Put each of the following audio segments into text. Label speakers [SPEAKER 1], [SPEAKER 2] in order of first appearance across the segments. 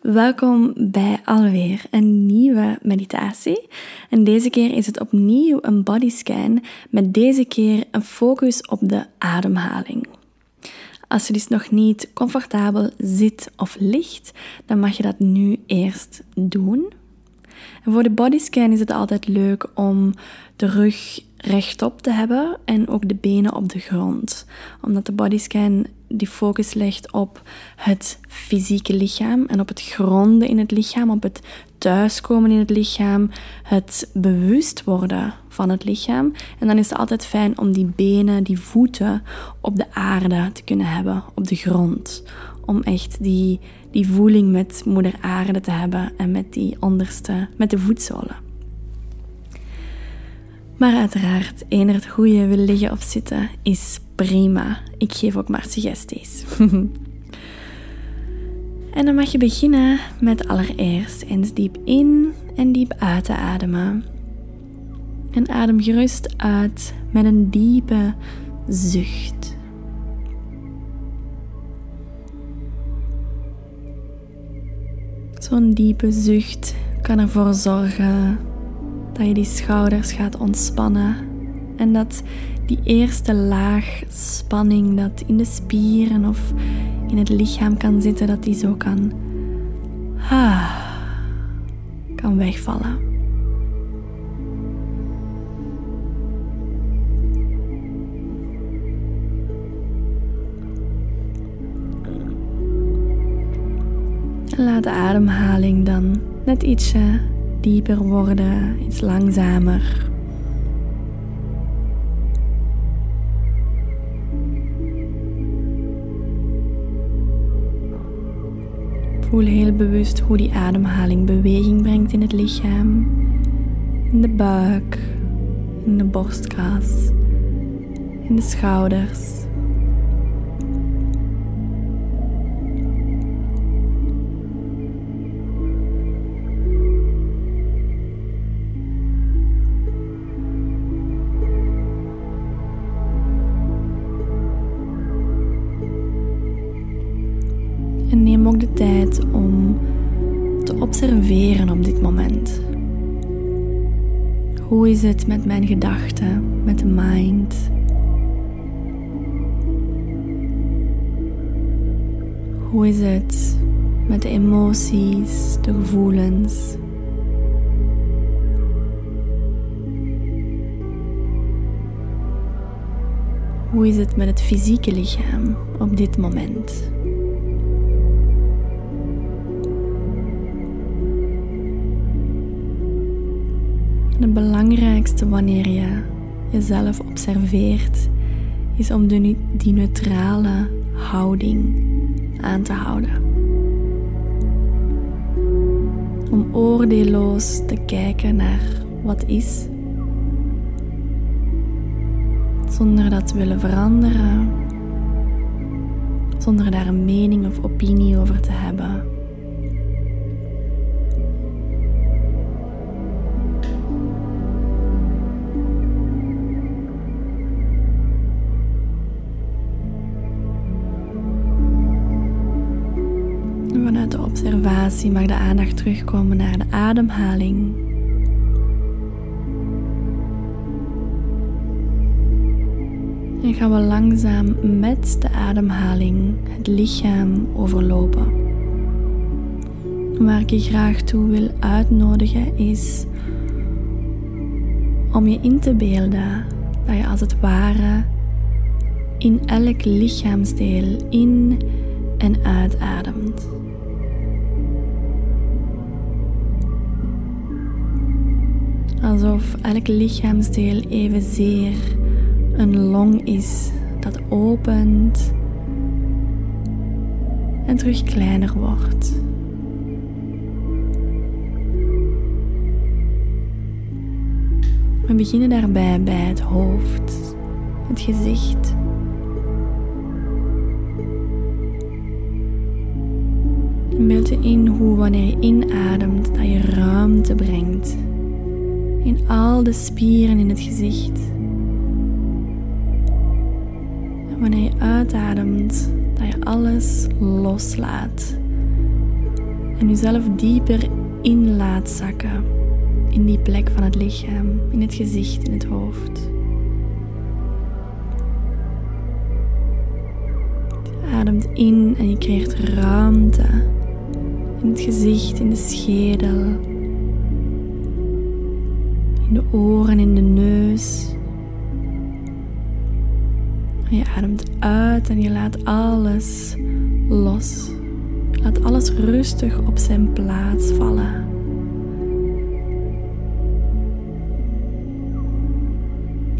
[SPEAKER 1] Welkom bij alweer een nieuwe meditatie. En deze keer is het opnieuw een bodyscan met deze keer een focus op de ademhaling. Als je dus nog niet comfortabel zit of ligt, dan mag je dat nu eerst doen. En voor de bodyscan is het altijd leuk om de rug rechtop te hebben en ook de benen op de grond. Omdat de bodyscan die focus legt op het fysieke lichaam en op het gronden in het lichaam, op het thuiskomen in het lichaam, het bewust worden van het lichaam. En dan is het altijd fijn om die benen, die voeten op de aarde te kunnen hebben, op de grond. Om echt die, die voeling met moeder aarde te hebben en met die onderste, met de voetzolen. Maar uiteraard, eender het goede wil liggen of zitten is prima. Ik geef ook maar suggesties. en dan mag je beginnen met allereerst eens diep in en diep uit te ademen. En adem gerust uit met een diepe zucht. Zo'n diepe zucht kan ervoor zorgen dat je die schouders gaat ontspannen en dat die eerste laag spanning dat in de spieren of in het lichaam kan zitten, dat die zo kan, ah, kan wegvallen. laat de ademhaling dan net ietsje dieper worden, iets langzamer. Voel heel bewust hoe die ademhaling beweging brengt in het lichaam, in de buik, in de borstkas, in de schouders. Is het met mijn gedachten, met de mind? Hoe is het met de emoties, de gevoelens? Hoe is het met het fysieke lichaam op dit moment? Het belangrijkste wanneer je jezelf observeert, is om de, die neutrale houding aan te houden. Om oordeelloos te kijken naar wat is, zonder dat te willen veranderen, zonder daar een mening of opinie over te hebben. Mag de aandacht terugkomen naar de ademhaling. En gaan we langzaam met de ademhaling het lichaam overlopen. Waar ik je graag toe wil uitnodigen is om je in te beelden dat je als het ware in elk lichaamsdeel in en uitademt. Alsof elk lichaamsdeel evenzeer een long is dat opent en terug kleiner wordt. We beginnen daarbij bij het hoofd, het gezicht. Beeld je in hoe wanneer je inademt dat je ruimte brengt in al de spieren in het gezicht. En wanneer je uitademt, dat je alles loslaat En jezelf dieper in laat zakken. In die plek van het lichaam, in het gezicht, in het hoofd. Je ademt in en je creëert ruimte in het gezicht, in de schedel, de oren, in de neus. En je ademt uit en je laat alles los. Laat alles rustig op zijn plaats vallen.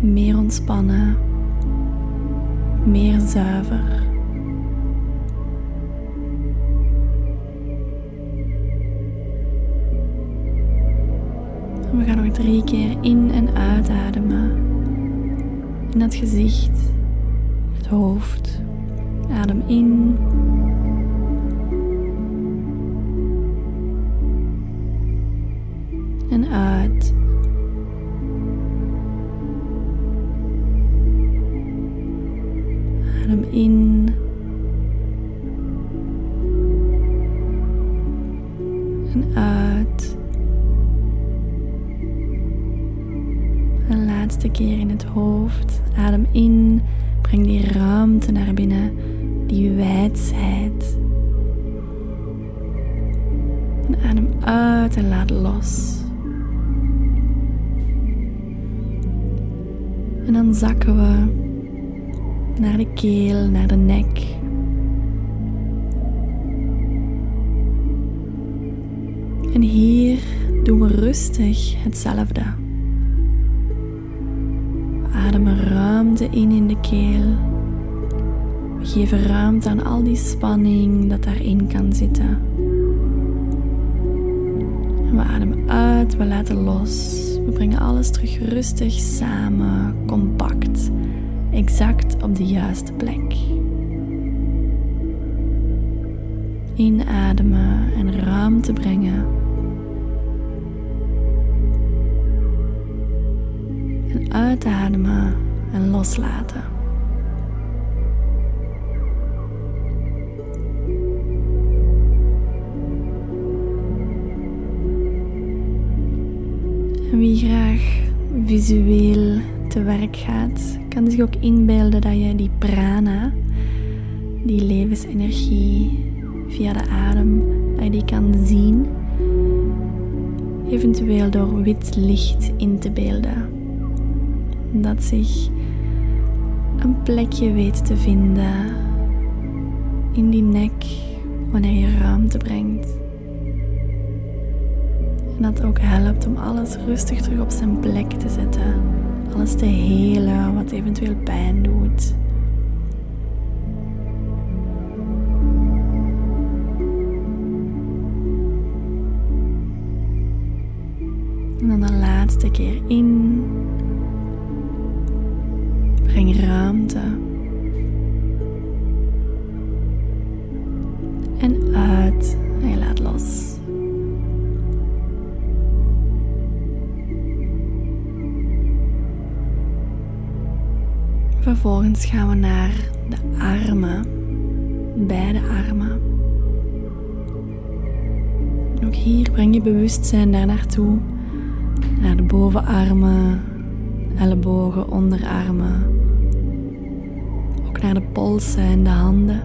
[SPEAKER 1] Meer ontspannen, meer zuiver. We gaan nog drie keer in en uitademen. In het gezicht, het hoofd. Adem in. En uit. En dan zakken we naar de keel, naar de nek. En hier doen we rustig hetzelfde. We ademen ruimte in in de keel. We geven ruimte aan al die spanning dat daarin kan zitten. En we ademen uit, we laten los. We brengen alles terug rustig samen, compact, exact op de juiste plek. Inademen en ruimte brengen. En uitademen en loslaten. Visueel te werk gaat, kan zich ook inbeelden dat je die prana, die levensenergie via de adem, dat je die kan zien. Eventueel door wit licht in te beelden. Dat zich een plekje weet te vinden in die nek wanneer je ruimte brengt. En dat ook helpt om alles rustig terug op zijn plek te zetten. Alles te helen wat eventueel pijn doet. Vervolgens gaan we naar de armen, beide armen. Ook hier breng je bewustzijn daar naartoe, naar de bovenarmen, ellebogen, onderarmen, ook naar de polsen en de handen.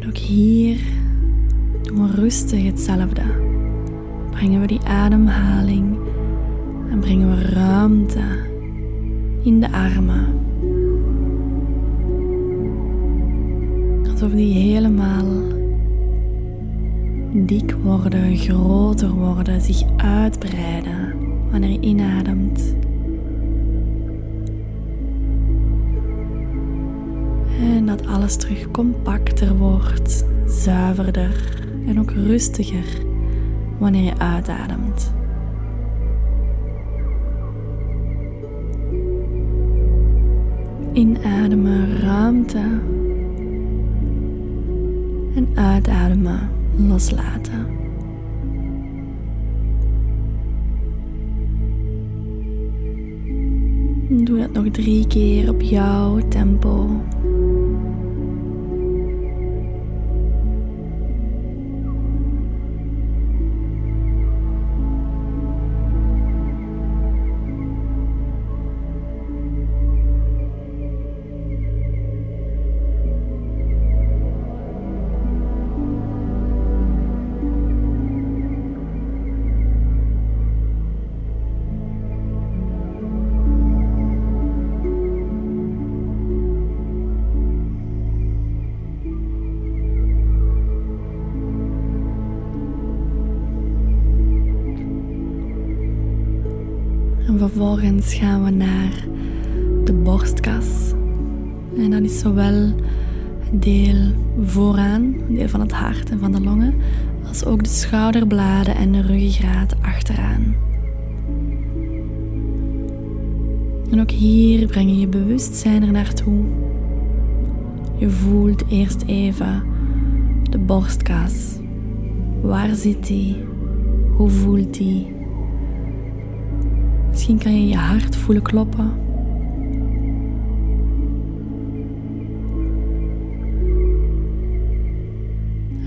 [SPEAKER 1] En ook hier doen we rustig hetzelfde brengen we die ademhaling en brengen we ruimte in de armen. Alsof die helemaal dik worden, groter worden, zich uitbreiden wanneer je inademt. En dat alles terug compacter wordt, zuiverder en ook rustiger wanneer je uitademt. Inademen ruimte en uitademen loslaten. Doe dat nog drie keer op jouw tempo. Vervolgens gaan we naar de borstkas. En dat is zowel het deel vooraan, het deel van het hart en van de longen, als ook de schouderbladen en de ruggengraat achteraan. En ook hier breng je je bewustzijn er naartoe. Je voelt eerst even de borstkas. Waar zit die? Hoe voelt die? Misschien kan je je hart voelen kloppen.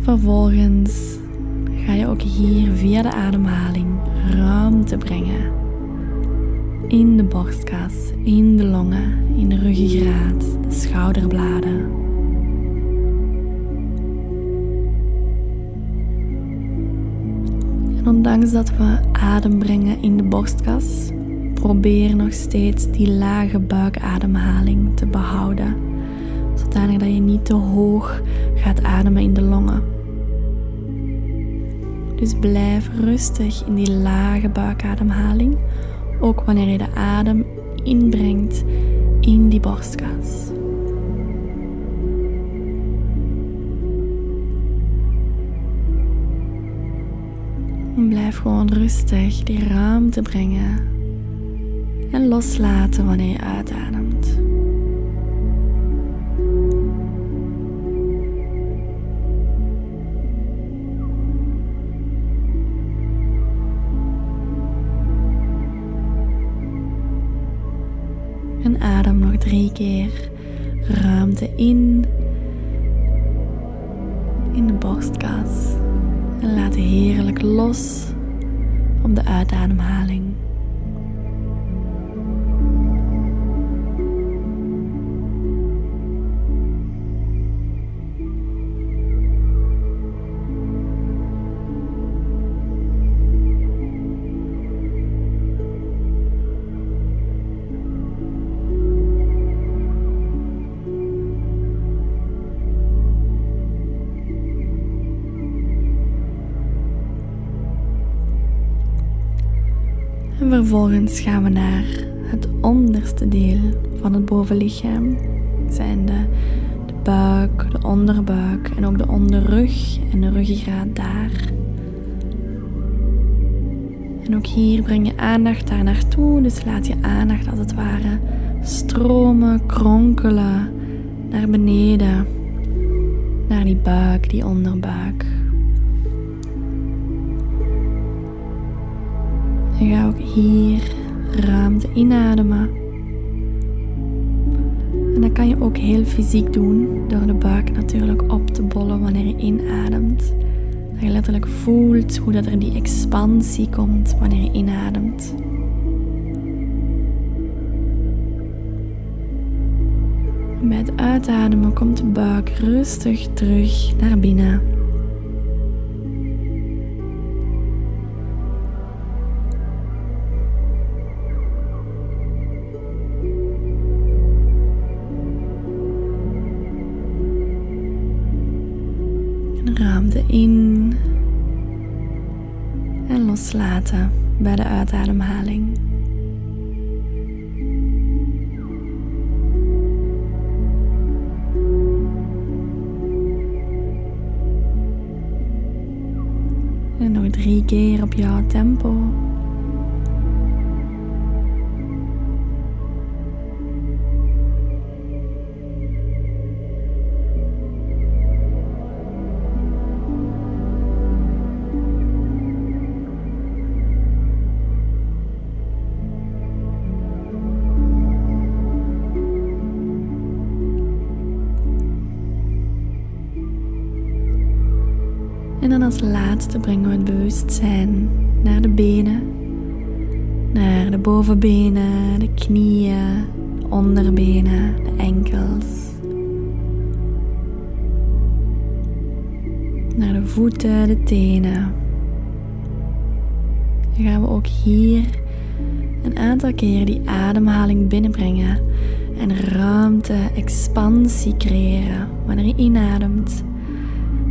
[SPEAKER 1] vervolgens ga je ook hier via de ademhaling ruimte brengen. In de borstkas, in de longen, in de ruggengraat, de schouderbladen. En ondanks dat we adem brengen in de borstkas, probeer nog steeds die lage buikademhaling te behouden. Zodanig dat je niet te hoog gaat ademen in de longen. Dus blijf rustig in die lage buikademhaling, ook wanneer je de adem inbrengt in die borstkas. blijf gewoon rustig die ruimte brengen en loslaten wanneer je uitademt. En adem nog drie keer ruimte in in de borstkas. En laat heerlijk los op de uitademhaling. Vervolgens gaan we naar het onderste deel van het bovenlichaam. Zijn de, buik, de onderbuik en ook de onderrug en de ruggengraat daar. En ook hier breng je aandacht daar naartoe. Dus laat je aandacht als het ware stromen, kronkelen naar beneden. Naar die buik, die onderbuik. En ga ook hier ruimte inademen. En dat kan je ook heel fysiek doen, door de buik natuurlijk op te bollen wanneer je inademt. Dat je letterlijk voelt hoe dat er die expansie komt wanneer je inademt. Bij het uitademen komt de buik rustig terug naar binnen. Uitademhaling. En nog drie keer op jouw tempo. Laatste brengen we het bewustzijn naar de benen, naar de bovenbenen, de knieën, de onderbenen, de enkels. Naar de voeten, de tenen. Dan gaan we ook hier een aantal keer die ademhaling binnenbrengen en ruimte, expansie creëren wanneer je inademt.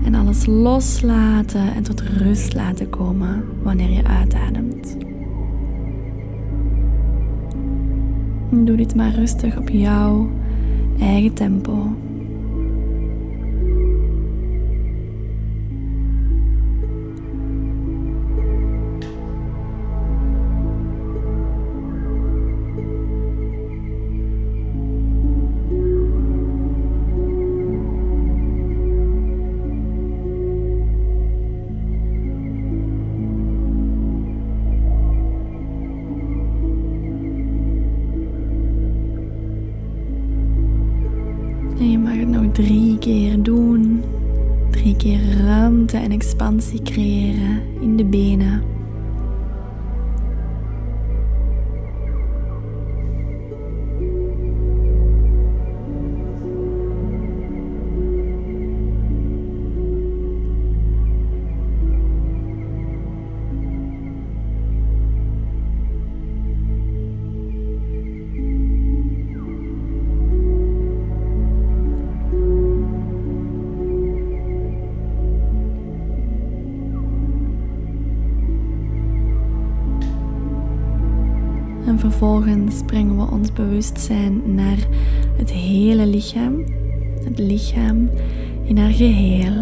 [SPEAKER 1] En alles loslaten en tot rust laten komen wanneer je uitademt. Doe dit maar rustig op jouw eigen tempo. En vervolgens brengen we ons bewustzijn naar het hele lichaam. Het lichaam in haar geheel.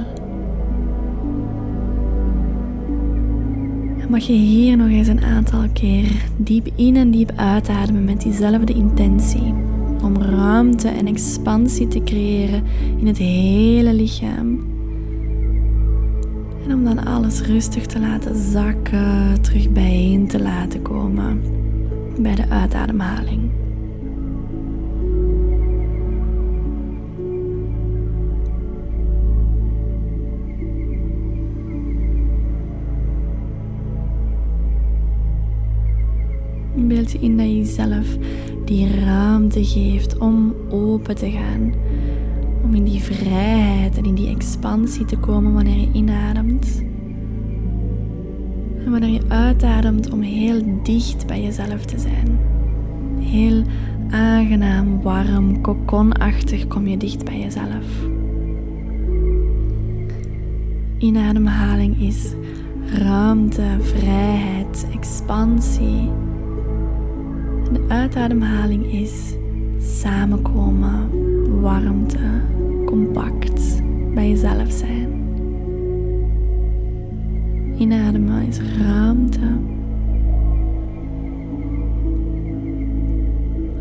[SPEAKER 1] En mag je hier nog eens een aantal keer diep in en diep uitademen met diezelfde intentie. Om ruimte en expansie te creëren in het hele lichaam. En om dan alles rustig te laten zakken, terug bijeen te laten komen bij de uitademhaling. Beeld je in dat je jezelf die ruimte geeft om open te gaan. Om in die vrijheid en in die expansie te komen wanneer je inademt. En wanneer je uitademt om heel dicht bij jezelf te zijn. Heel aangenaam, warm, kokonachtig kom je dicht bij jezelf. Inademhaling is ruimte, vrijheid, expansie. En de uitademhaling is samenkomen, warmte, compact bij jezelf zijn. Inademen is ruimte.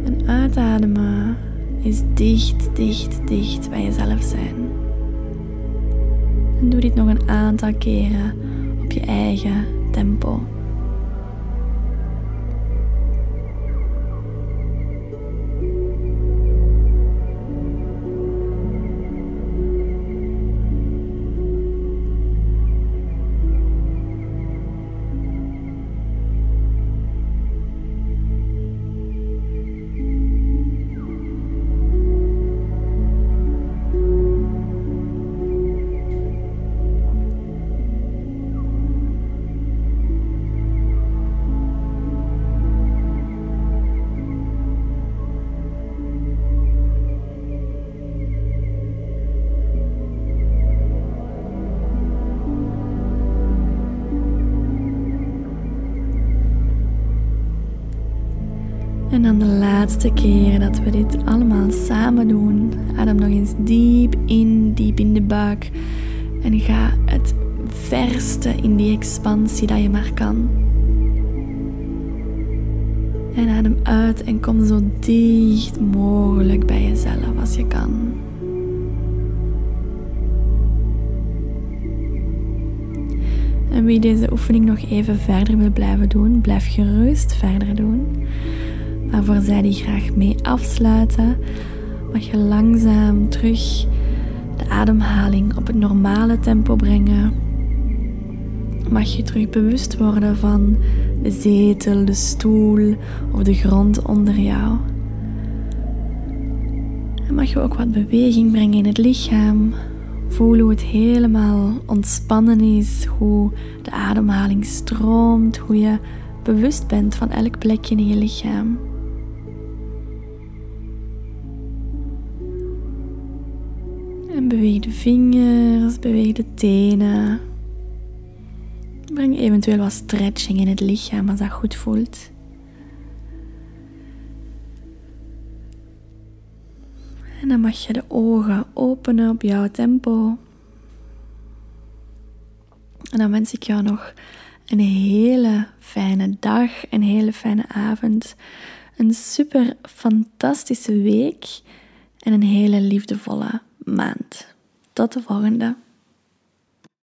[SPEAKER 1] En uitademen is dicht, dicht, dicht bij jezelf zijn. En doe dit nog een aantal keren op je eigen tempo. Dan de laatste keer dat we dit allemaal samen doen. Adem nog eens diep in, diep in de buik. En ga het verste in die expansie dat je maar kan. En adem uit en kom zo dicht mogelijk bij jezelf als je kan. En wie deze oefening nog even verder wil blijven doen, blijf gerust verder doen. Maar voor zij die graag mee afsluiten, mag je langzaam terug de ademhaling op het normale tempo brengen. mag je terug bewust worden van de zetel, de stoel of de grond onder jou. En mag je ook wat beweging brengen in het lichaam. Voel hoe het helemaal ontspannen is, hoe de ademhaling stroomt, hoe je bewust bent van elk plekje in je lichaam. Beweeg de vingers, beweeg de tenen. Breng eventueel wat stretching in het lichaam als dat goed voelt. En dan mag je de ogen openen op jouw tempo. En dan wens ik jou nog een hele fijne dag, een hele fijne avond, een super fantastische week en een hele liefdevolle maand. Tot de volgende.